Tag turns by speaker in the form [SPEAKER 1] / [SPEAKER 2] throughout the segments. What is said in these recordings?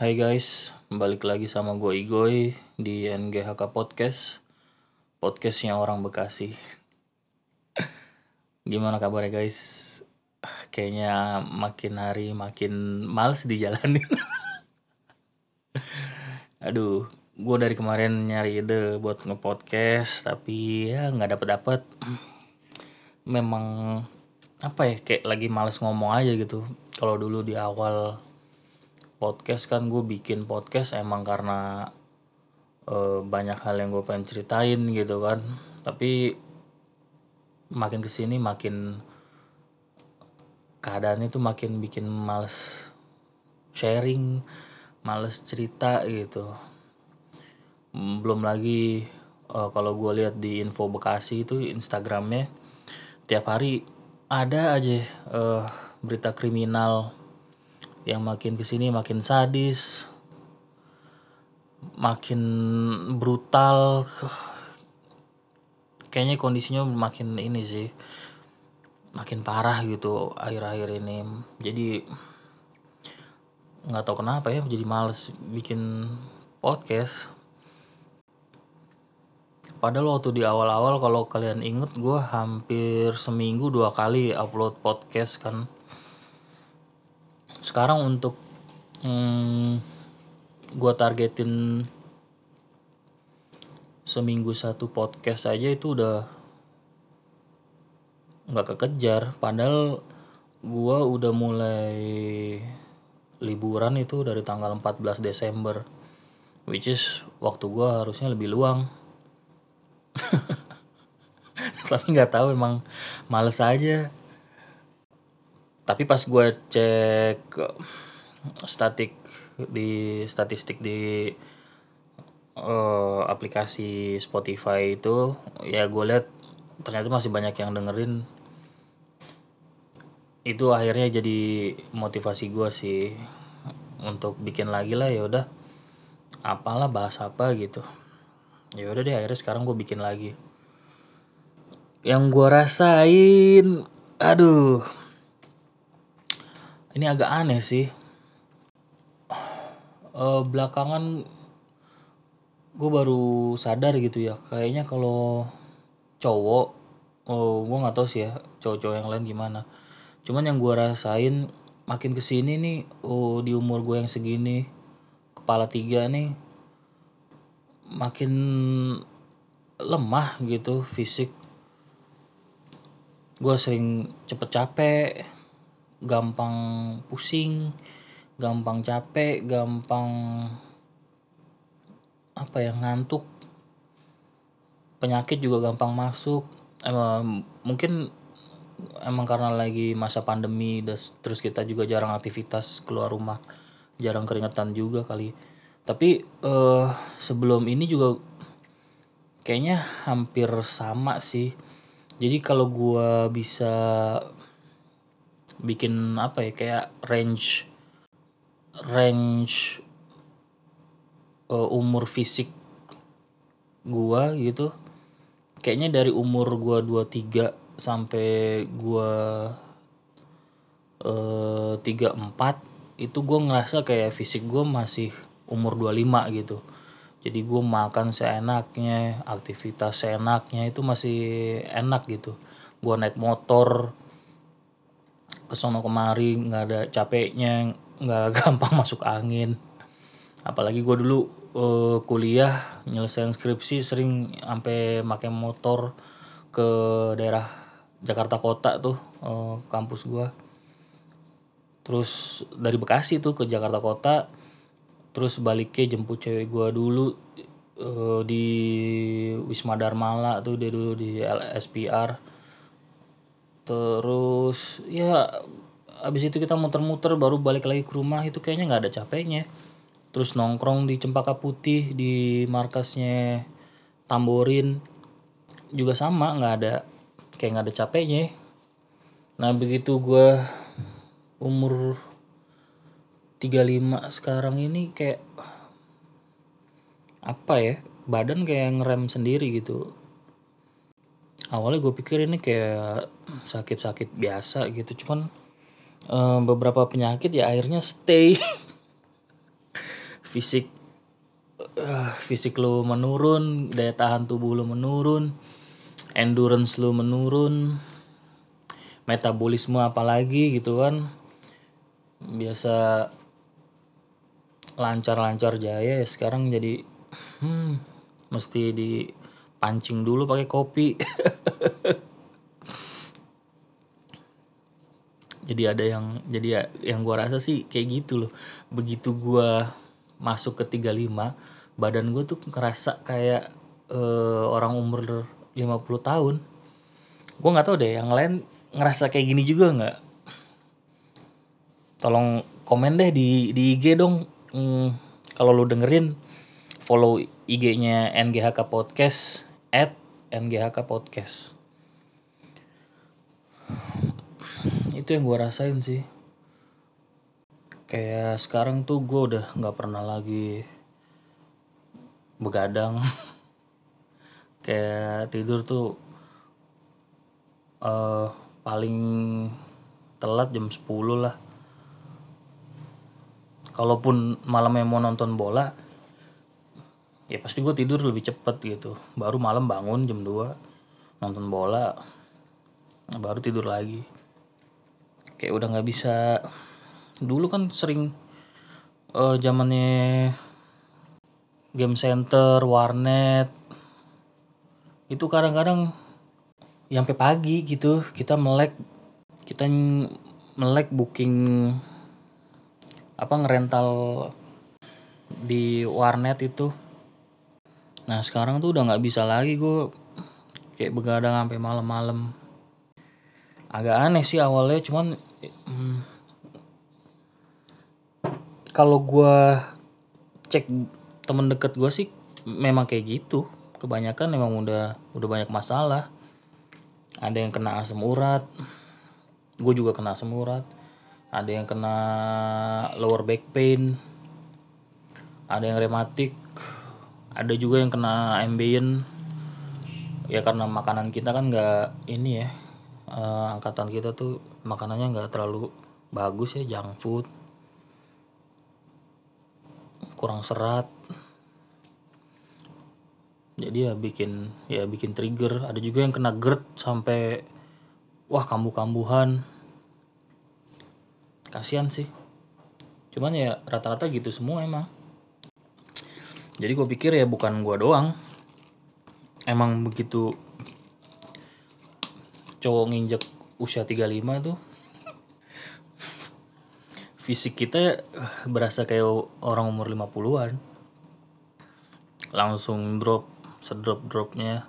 [SPEAKER 1] Hai guys, balik lagi sama gue Igoy di NGHK Podcast Podcastnya orang Bekasi. Gimana kabarnya guys? Kayaknya makin hari makin males dijalanin. Aduh, gue dari kemarin nyari ide buat nge-podcast Tapi ya nggak dapet-dapet. Memang apa ya kayak lagi males ngomong aja gitu. Kalau dulu di awal podcast kan gue bikin podcast emang karena uh, banyak hal yang gue pengen ceritain gitu kan. Tapi makin ke sini makin keadaannya tuh makin bikin males sharing males cerita gitu. Belum lagi uh, kalau gue lihat di info Bekasi itu Instagramnya tiap hari ada aja uh, berita kriminal yang makin ke sini makin sadis makin brutal. Kayaknya kondisinya makin ini sih makin parah gitu akhir-akhir ini. Jadi nggak tahu kenapa ya jadi males bikin podcast. Padahal waktu di awal-awal kalau kalian inget gue hampir seminggu dua kali upload podcast kan sekarang untuk hmm, gue targetin seminggu satu podcast aja itu udah nggak kekejar. Padahal gue udah mulai liburan itu dari tanggal 14 Desember which is waktu gue harusnya lebih luang. Tapi nggak tahu emang males aja tapi pas gue cek statik di statistik di uh, aplikasi Spotify itu ya gue lihat ternyata masih banyak yang dengerin. Itu akhirnya jadi motivasi gue sih untuk bikin lagi lah ya udah. Apalah bahas apa gitu. Ya udah deh akhirnya sekarang gue bikin lagi. Yang gue rasain aduh ini agak aneh sih. Uh, belakangan gue baru sadar gitu ya kayaknya kalau cowok oh gue nggak tahu sih ya cowok-cowok yang lain gimana. Cuman yang gue rasain makin ke sini nih oh di umur gue yang segini kepala tiga nih makin lemah gitu fisik. Gue sering cepet capek gampang pusing, gampang capek, gampang apa ya ngantuk. Penyakit juga gampang masuk. Emang mungkin emang karena lagi masa pandemi terus kita juga jarang aktivitas keluar rumah, jarang keringetan juga kali. Tapi uh, sebelum ini juga kayaknya hampir sama sih. Jadi kalau gua bisa bikin apa ya kayak range range uh, umur fisik gua gitu. Kayaknya dari umur gua 23 sampai gua uh, 34 itu gua ngerasa kayak fisik gua masih umur 25 gitu. Jadi gue makan seenaknya aktivitas seenaknya itu masih enak gitu. Gue naik motor kesono kemari nggak ada capeknya nggak gampang masuk angin. Apalagi gue dulu uh, kuliah nyelesain skripsi sering sampai pakai motor ke daerah Jakarta Kota tuh uh, kampus gue terus dari Bekasi tuh ke Jakarta Kota terus baliknya jemput cewek gue dulu uh, di Wisma Darmala tuh dia dulu di LSPR terus ya abis itu kita muter-muter baru balik lagi ke rumah itu kayaknya nggak ada capeknya. Terus nongkrong di Cempaka Putih di markasnya Tamborin juga sama nggak ada kayak nggak ada capeknya. Nah begitu gue umur 35 sekarang ini kayak apa ya badan kayak ngerem sendiri gitu awalnya gue pikir ini kayak sakit-sakit biasa gitu cuman um, beberapa penyakit ya akhirnya stay. Fisik uh, fisik lu menurun daya tahan tubuh lu menurun endurance lu menurun metabolisme apalagi gitu kan. Biasa lancar-lancar jaya ya sekarang jadi hmm, mesti dipancing dulu pakai kopi. Jadi ada yang jadi yang gua rasa sih kayak gitu loh. Begitu gua masuk ke 35 badan gue tuh ngerasa kayak uh, orang umur 50 tahun. Gue nggak tahu deh yang lain ngerasa kayak gini juga nggak? Tolong komen deh di di IG dong. Hmm, kalau lu dengerin follow IG-nya NGHK Podcast at NGHK Podcast. Itu yang gue rasain sih. Kayak sekarang tuh gue udah nggak pernah lagi begadang. Kayak tidur tuh uh, paling telat jam 10 lah. Kalaupun malamnya mau nonton bola ya pasti gue tidur lebih cepet gitu. Baru malam bangun jam 2 nonton bola baru tidur lagi. Kayak udah nggak bisa. Dulu kan sering uh, zamannya game center warnet. Itu kadang-kadang sampai pagi gitu kita melek kita melek booking apa ngerental di warnet itu nah sekarang tuh udah nggak bisa lagi gue kayak begadang sampai malam-malam. Agak aneh sih awalnya cuman hmm, kalau gue cek temen deket gue sih memang kayak gitu. Kebanyakan memang udah udah banyak masalah. Ada yang kena asam urat. Gue juga kena asam urat. Ada yang kena lower back pain. Ada yang rematik ada juga yang kena ambient ya karena makanan kita kan nggak ini ya uh, angkatan kita tuh makanannya nggak terlalu bagus ya junk food. Kurang serat. Jadi ya bikin ya bikin trigger. Ada juga yang kena GERD sampai wah kambuh-kambuhan. Kasihan sih. Cuman ya rata-rata gitu semua emang jadi gue pikir ya bukan gue doang. Emang begitu cowok nginjek usia 35 tuh fisik kita berasa kayak orang umur 50-an langsung drop sedrop dropnya.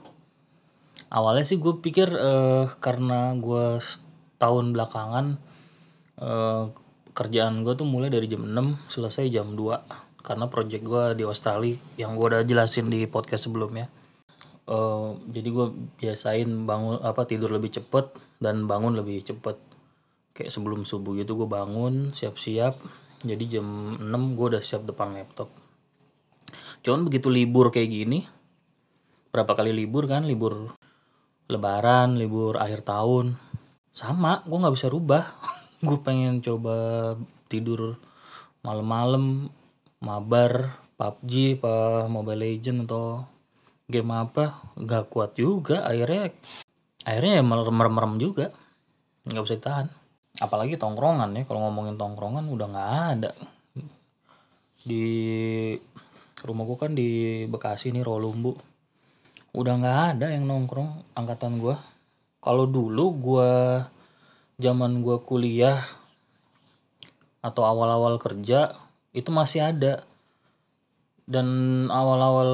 [SPEAKER 1] Awalnya sih gue pikir uh, karena gue tahun belakangan uh, kerjaan gue tuh mulai dari jam 6 selesai jam 2 karena project gue di Australia yang gue udah jelasin di podcast sebelumnya. Uh, jadi gue biasain bangun apa tidur lebih cepet dan bangun lebih cepet. Kayak sebelum subuh gitu gue bangun siap-siap. Jadi jam 6 gue udah siap depan laptop. Cuman begitu libur kayak gini berapa kali libur kan? Libur lebaran libur akhir tahun. Sama gue nggak bisa rubah. Gue pengen coba tidur malam-malam mabar PUBG apa Mobile Legend atau game apa nggak kuat juga akhirnya. Akhirnya ya merem-merem juga. Nggak bisa tahan apalagi tongkrongan ya kalau ngomongin tongkrongan udah nggak ada. Di rumah gua kan di Bekasi nih Rolumbu udah nggak ada yang nongkrong angkatan gua. Kalau dulu gua zaman gua kuliah atau awal-awal kerja itu masih ada. Dan awal-awal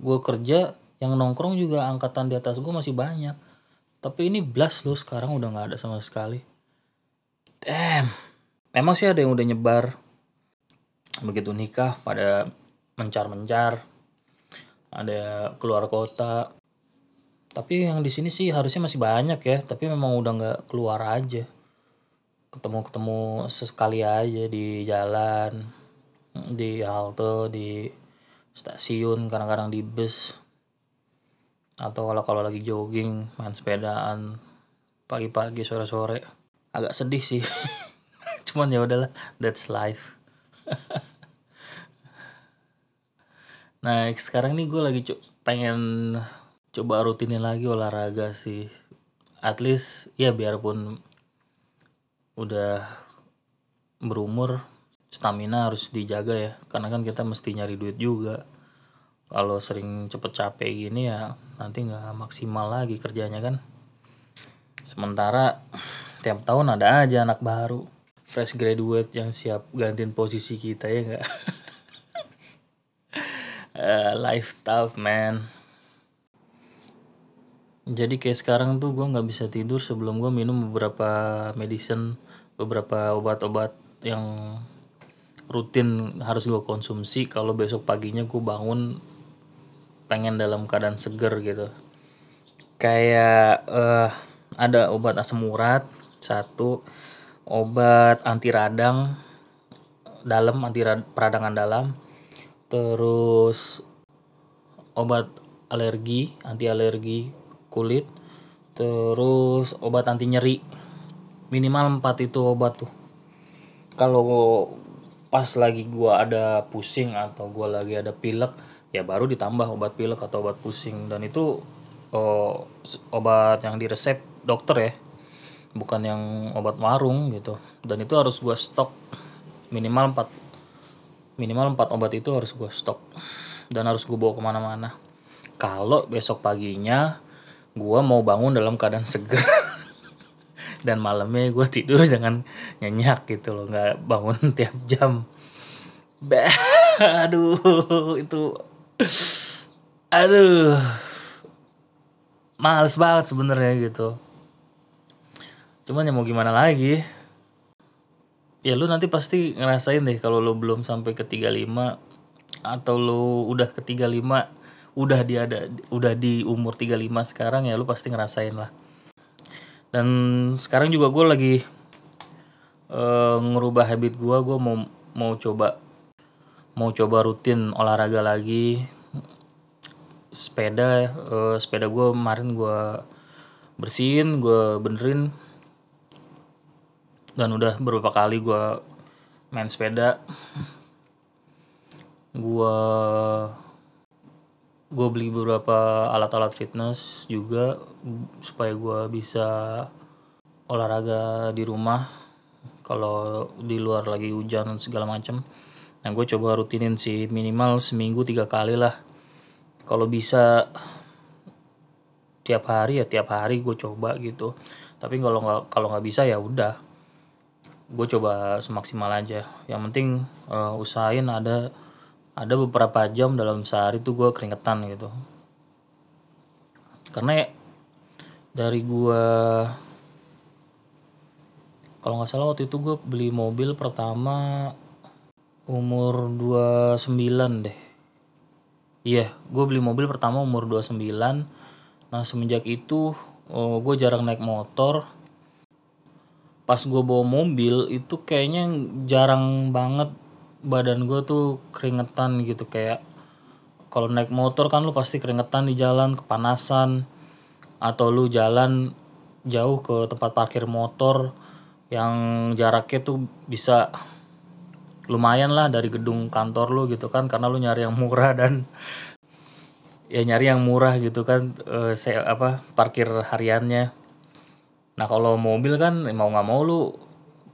[SPEAKER 1] gue kerja yang nongkrong juga angkatan di atas gue masih banyak. Tapi ini blast loh sekarang udah nggak ada sama sekali. Damn. Emang sih ada yang udah nyebar. Begitu nikah pada mencar-mencar. Ada keluar kota. Tapi yang di sini sih harusnya masih banyak ya. Tapi memang udah nggak keluar aja ketemu-ketemu sesekali aja di jalan di halte di stasiun kadang-kadang di bus. Atau kalau kalau lagi jogging main sepedaan pagi-pagi sore-sore. Agak sedih sih. Cuman ya udahlah that's life. Nah sekarang nih gue lagi co- pengen coba rutinin lagi olahraga sih. At least ya biarpun udah berumur stamina harus dijaga ya. Karena kan kita mesti nyari duit juga. Kalau sering cepet capek gini ya nanti nggak maksimal lagi kerjanya kan. Sementara tiap tahun ada aja anak baru. Fresh graduate yang siap gantiin posisi kita ya nggak? Uh, life tough man. Jadi kayak sekarang tuh gue nggak bisa tidur sebelum gue minum beberapa medicine beberapa obat-obat yang rutin harus gue konsumsi. Kalau besok paginya gue bangun pengen dalam keadaan seger gitu. Kayak uh, ada obat asam urat satu. Obat anti radang dalam anti peradangan dalam. Terus obat alergi anti alergi kulit. Terus obat anti nyeri minimal 4 itu obat tuh. Kalau pas lagi gua ada pusing atau gua lagi ada pilek ya baru ditambah obat pilek atau obat pusing. Dan itu oh, obat yang diresep dokter ya. Bukan yang obat warung gitu. Dan itu harus gua stok. Minimal 4 minimal 4 obat itu harus gue stok. Dan harus gue bawa ke mana-mana. Kalau besok paginya gue mau bangun dalam keadaan segar dan malamnya gue tidur dengan nyenyak gitu loh nggak bangun tiap jam. Bah aduh itu aduh males banget sebenarnya gitu. Cuman ya mau gimana lagi? Ya lu nanti pasti ngerasain deh kalau lu belum sampai ke 35 atau lu udah ke 35 udah di ada udah di umur 35 sekarang ya lu pasti ngerasain lah dan sekarang juga gue lagi uh, ngerubah habit gue gue mau mau coba mau coba rutin olahraga lagi. Sepeda uh, sepeda gue kemarin gue bersihin gue benerin. Dan udah beberapa kali gue main sepeda. Gue gue beli beberapa alat-alat fitness juga supaya gue bisa olahraga di rumah kalau di luar lagi hujan segala macam nah gue coba rutinin sih minimal seminggu tiga kali lah. Kalau bisa tiap hari ya tiap hari gue coba gitu. Tapi kalau nggak kalau nggak bisa ya udah. Gue coba semaksimal aja. Yang penting uh, usahain ada ada beberapa jam dalam sehari tuh gue keringetan gitu. Karena dari gue kalau nggak salah waktu itu gue beli mobil pertama umur 29 deh. Iya gue beli mobil pertama umur 29 nah semenjak itu oh, gue jarang naik motor. Pas gue bawa mobil itu kayaknya jarang banget badan gue tuh keringetan gitu kayak kalau naik motor kan lu pasti keringetan di jalan kepanasan atau lu jalan jauh ke tempat parkir motor yang jaraknya tuh bisa lumayan lah dari gedung kantor lu gitu kan karena lu nyari yang murah dan ya nyari yang murah gitu kan e, saya apa parkir hariannya Nah kalau mobil kan mau nggak mau lu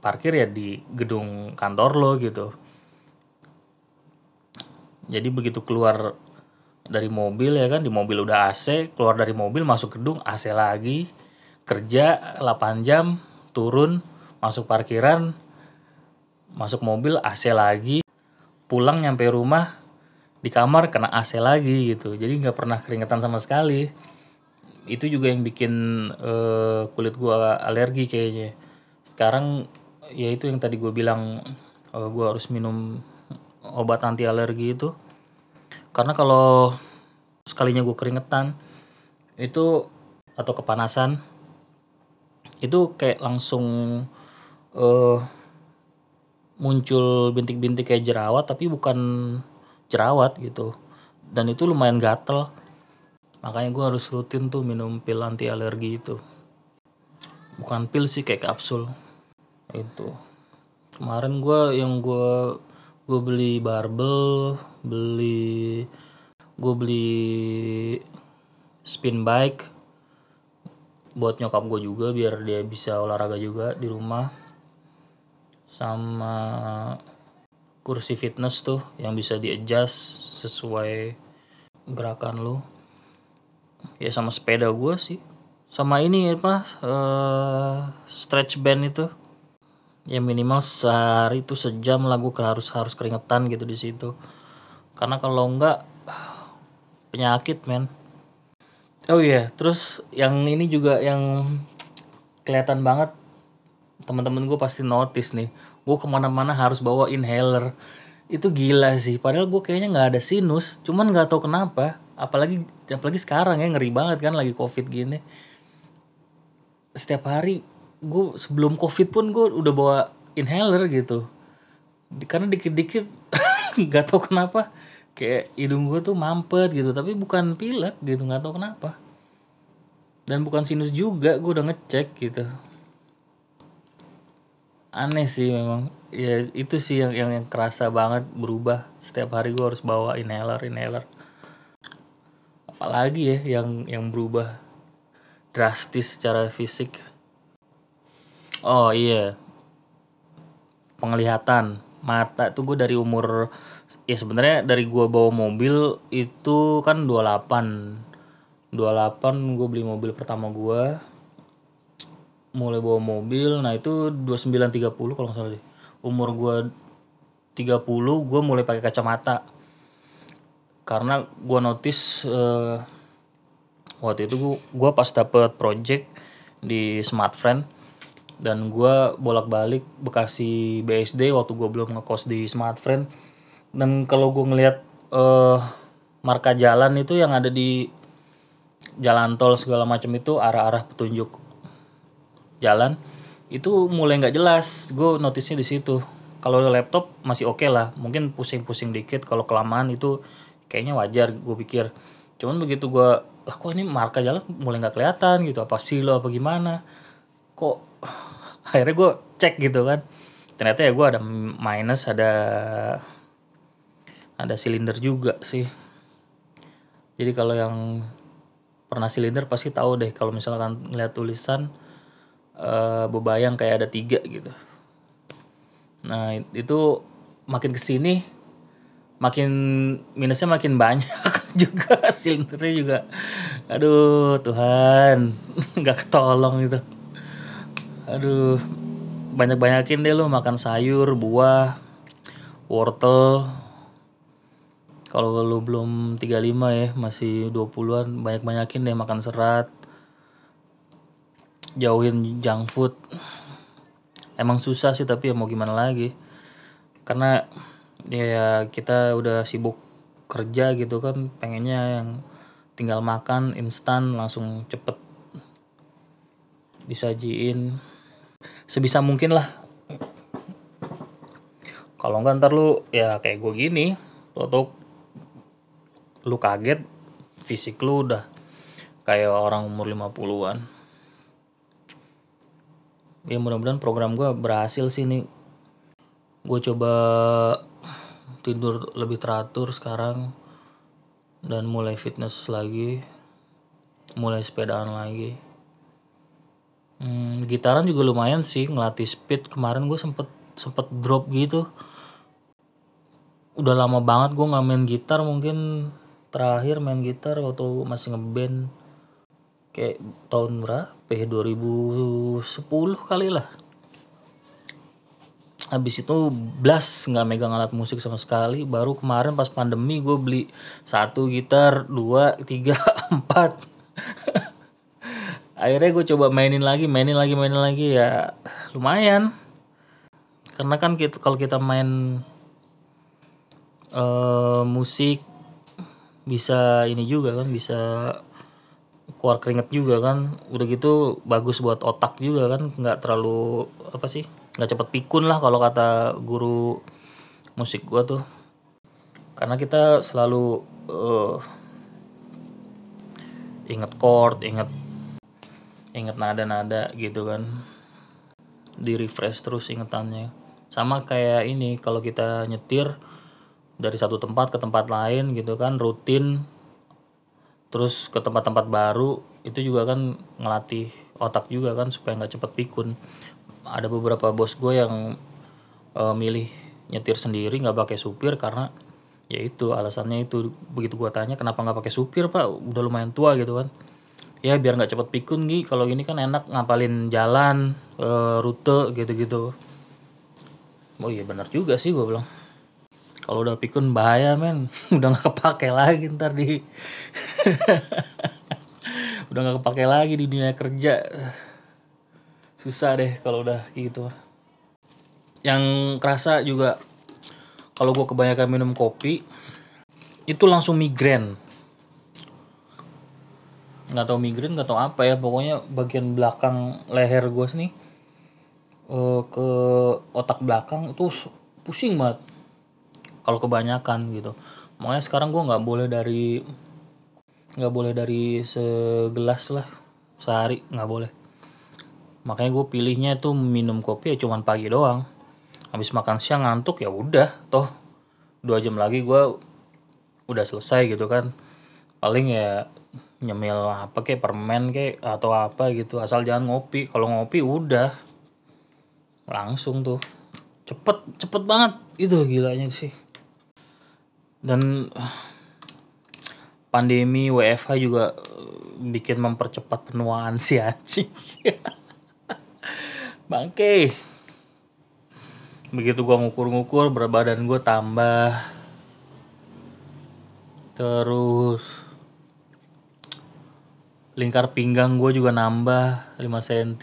[SPEAKER 1] parkir ya di gedung kantor lo gitu. Jadi begitu keluar dari mobil ya kan di mobil udah AC, keluar dari mobil masuk gedung AC lagi, kerja 8 jam, turun, masuk parkiran, masuk mobil AC lagi, pulang nyampe rumah di kamar kena AC lagi gitu. Jadi nggak pernah keringetan sama sekali itu juga yang bikin uh, kulit gua alergi kayaknya sekarang ya itu yang tadi gue bilang uh, gua harus minum obat anti alergi itu. Karena kalau sekalinya gue keringetan itu atau kepanasan itu kayak langsung uh, muncul bintik-bintik kayak jerawat tapi bukan jerawat gitu. Dan itu lumayan gatel. Makanya gue harus rutin tuh minum pil anti alergi itu. Bukan pil sih kayak kapsul. Itu. Kemarin gue yang gue gue beli barbel beli gue beli spin bike buat nyokap gue juga biar dia bisa olahraga juga di rumah. Sama kursi fitness tuh yang bisa di adjust sesuai gerakan lu. Ya sama sepeda gue sih. Sama ini apa uh, stretch band itu ya minimal sehari itu sejam lah gue harus harus keringetan gitu di situ. Karena kalau enggak penyakit men. Oh iya terus yang ini juga yang kelihatan banget teman-teman gue pasti notice nih gue ke mana-mana harus bawa inhaler. Itu gila sih padahal gue kayaknya nggak ada sinus cuman nggak tahu kenapa apalagi apalagi sekarang ya ngeri banget kan lagi covid gini. Setiap hari gue sebelum covid pun gue udah bawa inhaler gitu. Karena dikit-dikit nggak tahu kenapa kayak hidung gue tuh mampet gitu. Tapi bukan pilek gitu nggak tahu kenapa. Dan bukan sinus juga gue udah ngecek gitu. Aneh sih memang. Ya itu sih yang yang, yang kerasa banget berubah. Setiap hari gue harus bawa inhaler inhaler. Apalagi ya yang yang berubah drastis secara fisik oh iya. Penglihatan. Mata tuh gue dari umur ya sebenarnya dari gue bawa mobil itu kan 28 28 gue beli mobil pertama gue mulai bawa mobil nah itu 2930 kalau nggak salah deh. Umur gue 30 gue mulai pakai kacamata. Karena gue notice uh, waktu itu gue pas dapet project di Smart Friend dan gue bolak-balik Bekasi BSD waktu gue belum ngekos di Smart Friend. Dan kalau gue ngelihat uh, marka jalan itu yang ada di jalan tol segala macam itu arah-arah petunjuk jalan itu mulai nggak jelas. Gue notisnya di situ. Kalau laptop masih oke okay lah. Mungkin pusing-pusing dikit. Kalau kelamaan itu kayaknya wajar gue pikir. Cuman begitu gue lah kok ini marka jalan mulai nggak kelihatan gitu? Apa silo apa gimana? Kok akhirnya gue cek gitu kan. Ternyata ya gue ada minus ada ada silinder juga sih. Jadi kalau yang pernah silinder pasti tahu deh kalau misalkan ngeliat tulisan uh, bebayang kayak ada tiga gitu. Nah itu makin ke sini makin minusnya makin banyak juga silindernya juga. Aduh Tuhan nggak ketolong itu aduh banyak banyakin deh lo makan sayur buah wortel. Kalau lu belum 35 ya masih 20-an banyak banyakin deh makan serat. Jauhin junk food. Emang susah sih tapi ya mau gimana lagi. Karena ya kita udah sibuk kerja gitu kan pengennya yang tinggal makan instan langsung cepet disajiin sebisa mungkin lah. Kalau enggak ntar lu ya kayak gue gini tuh lu kaget fisik lu udah kayak orang umur 50-an ya mudah-mudahan program gue berhasil sih nih gue coba tidur lebih teratur sekarang dan mulai fitness lagi mulai sepedaan lagi hmm, gitaran juga lumayan sih ngelatih speed. Kemarin gue sempet sempet drop gitu. Udah lama banget gue nggak main gitar mungkin terakhir main gitar waktu masih ngeband. Kayak tahun berapa ya? 2010 kali lah. Habis itu blast nggak megang alat musik sama sekali. Baru kemarin pas pandemi gue beli satu gitar dua tiga empat akhirnya gue coba mainin lagi mainin lagi mainin lagi ya lumayan. Karena kan kita kalau kita main uh, musik bisa ini juga kan bisa keluar keringet juga kan. Udah gitu bagus buat otak juga kan nggak terlalu apa sih nggak cepet pikun lah kalau kata guru musik gua tuh. Karena kita selalu uh, inget chord inget inget nada-nada gitu kan. Di refresh terus ingetannya. Sama kayak ini kalau kita nyetir dari satu tempat ke tempat lain gitu kan rutin. Terus ke tempat-tempat baru itu juga kan ngelatih otak juga kan supaya nggak cepet pikun. Ada beberapa bos gue yang uh, milih nyetir sendiri nggak pakai supir karena ya itu alasannya itu. Begitu gue tanya kenapa nggak pakai supir pak? Udah lumayan tua gitu kan ya biar nggak cepet pikun nih kalau ini kan enak ngapalin jalan e, rute gitu-gitu. Oh iya benar juga sih gue bilang. Kalau udah pikun bahaya men. Udah nggak kepake lagi ntar di udah nggak kepake lagi di dunia kerja. Susah deh kalau udah gitu. Yang kerasa juga kalau gue kebanyakan minum kopi itu langsung migrain nggak tahu migrain nggak tahu apa ya. Pokoknya bagian belakang leher gue sini uh, ke otak belakang itu pusing banget. Kalau kebanyakan gitu. Makanya sekarang gue nggak boleh dari nggak boleh dari segelas lah sehari nggak boleh. Makanya gue pilihnya itu minum kopi ya cuman pagi doang. Habis makan siang ngantuk ya udah toh. Dua jam lagi gue udah selesai gitu kan. Paling ya nyemil apa kayak permen kayak atau apa gitu. Asal jangan ngopi. Kalau ngopi udah. Langsung tuh. Cepet cepet banget. Itu gilanya sih. Dan pandemi WFH juga bikin mempercepat penuaan si anjing. Bangke. Begitu gua ngukur-ngukur berat badan gue tambah. Terus lingkar pinggang gue juga nambah 5 cm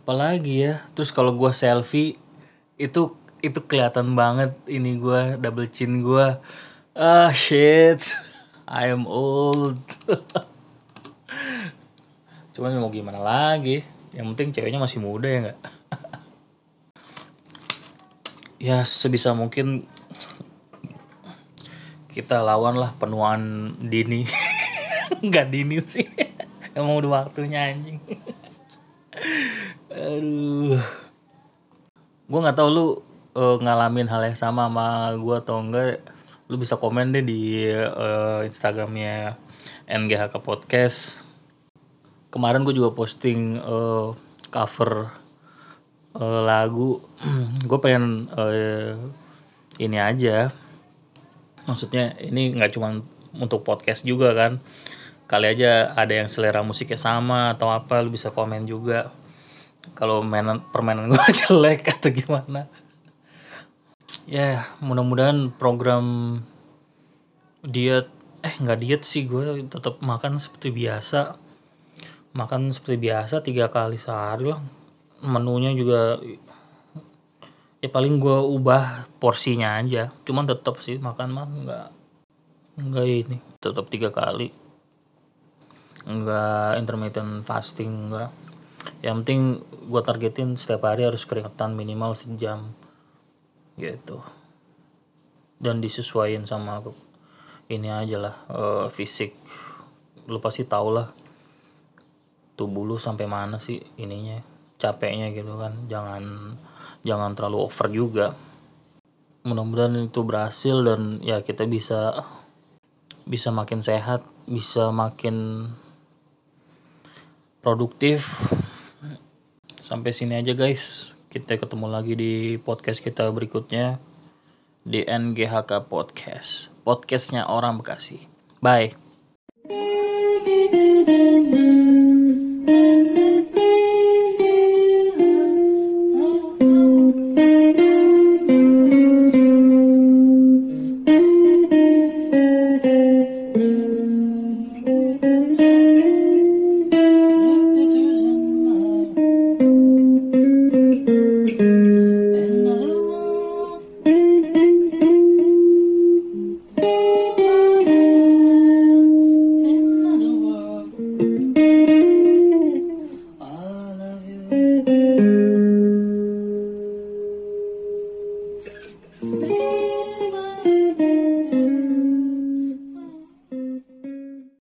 [SPEAKER 1] apalagi ya? Terus kalau gue selfie itu itu kelihatan banget ini gue double chin gue ah shit. I am old. Cuman mau gimana lagi? Yang penting ceweknya masih muda ya nggak? Ya sebisa mungkin kita lawan lah penuaan dini nggak dini sih. Emang udah waktunya anjing. Aduh. Gue nggak tahu lu uh, ngalamin hal yang sama sama gue atau enggak. Lu bisa komen deh di uh, instagramnya NGHK podcast. Kemarin gue juga posting uh, cover uh, lagu. Gue pengen uh, ini aja. Maksudnya ini nggak cuma untuk podcast juga kan kali aja ada yang selera musiknya sama atau apa lu bisa komen juga. Kalau mainan permainan gue jelek atau gimana. Ya mudah-mudahan program diet eh nggak diet sih gue tetap makan seperti biasa. Makan seperti biasa tiga kali sehari lah. Menunya juga ya paling gue ubah porsinya aja. Cuman tetap sih makan mah nggak nggak ini tetap tiga kali nggak intermittent fasting nggak yang penting gue targetin setiap hari harus keringetan minimal sejam. Gitu. Dan disesuaikan sama ini aja lah uh, fisik. Lu pasti tau lah tubuh lu sampai mana sih ininya capeknya gitu kan. Jangan jangan terlalu over juga. Mudah-mudahan itu berhasil dan ya kita bisa bisa makin sehat bisa makin produktif. Sampai sini aja guys. Kita ketemu lagi di podcast kita berikutnya di NGHK Podcast. Podcastnya orang Bekasi. Bye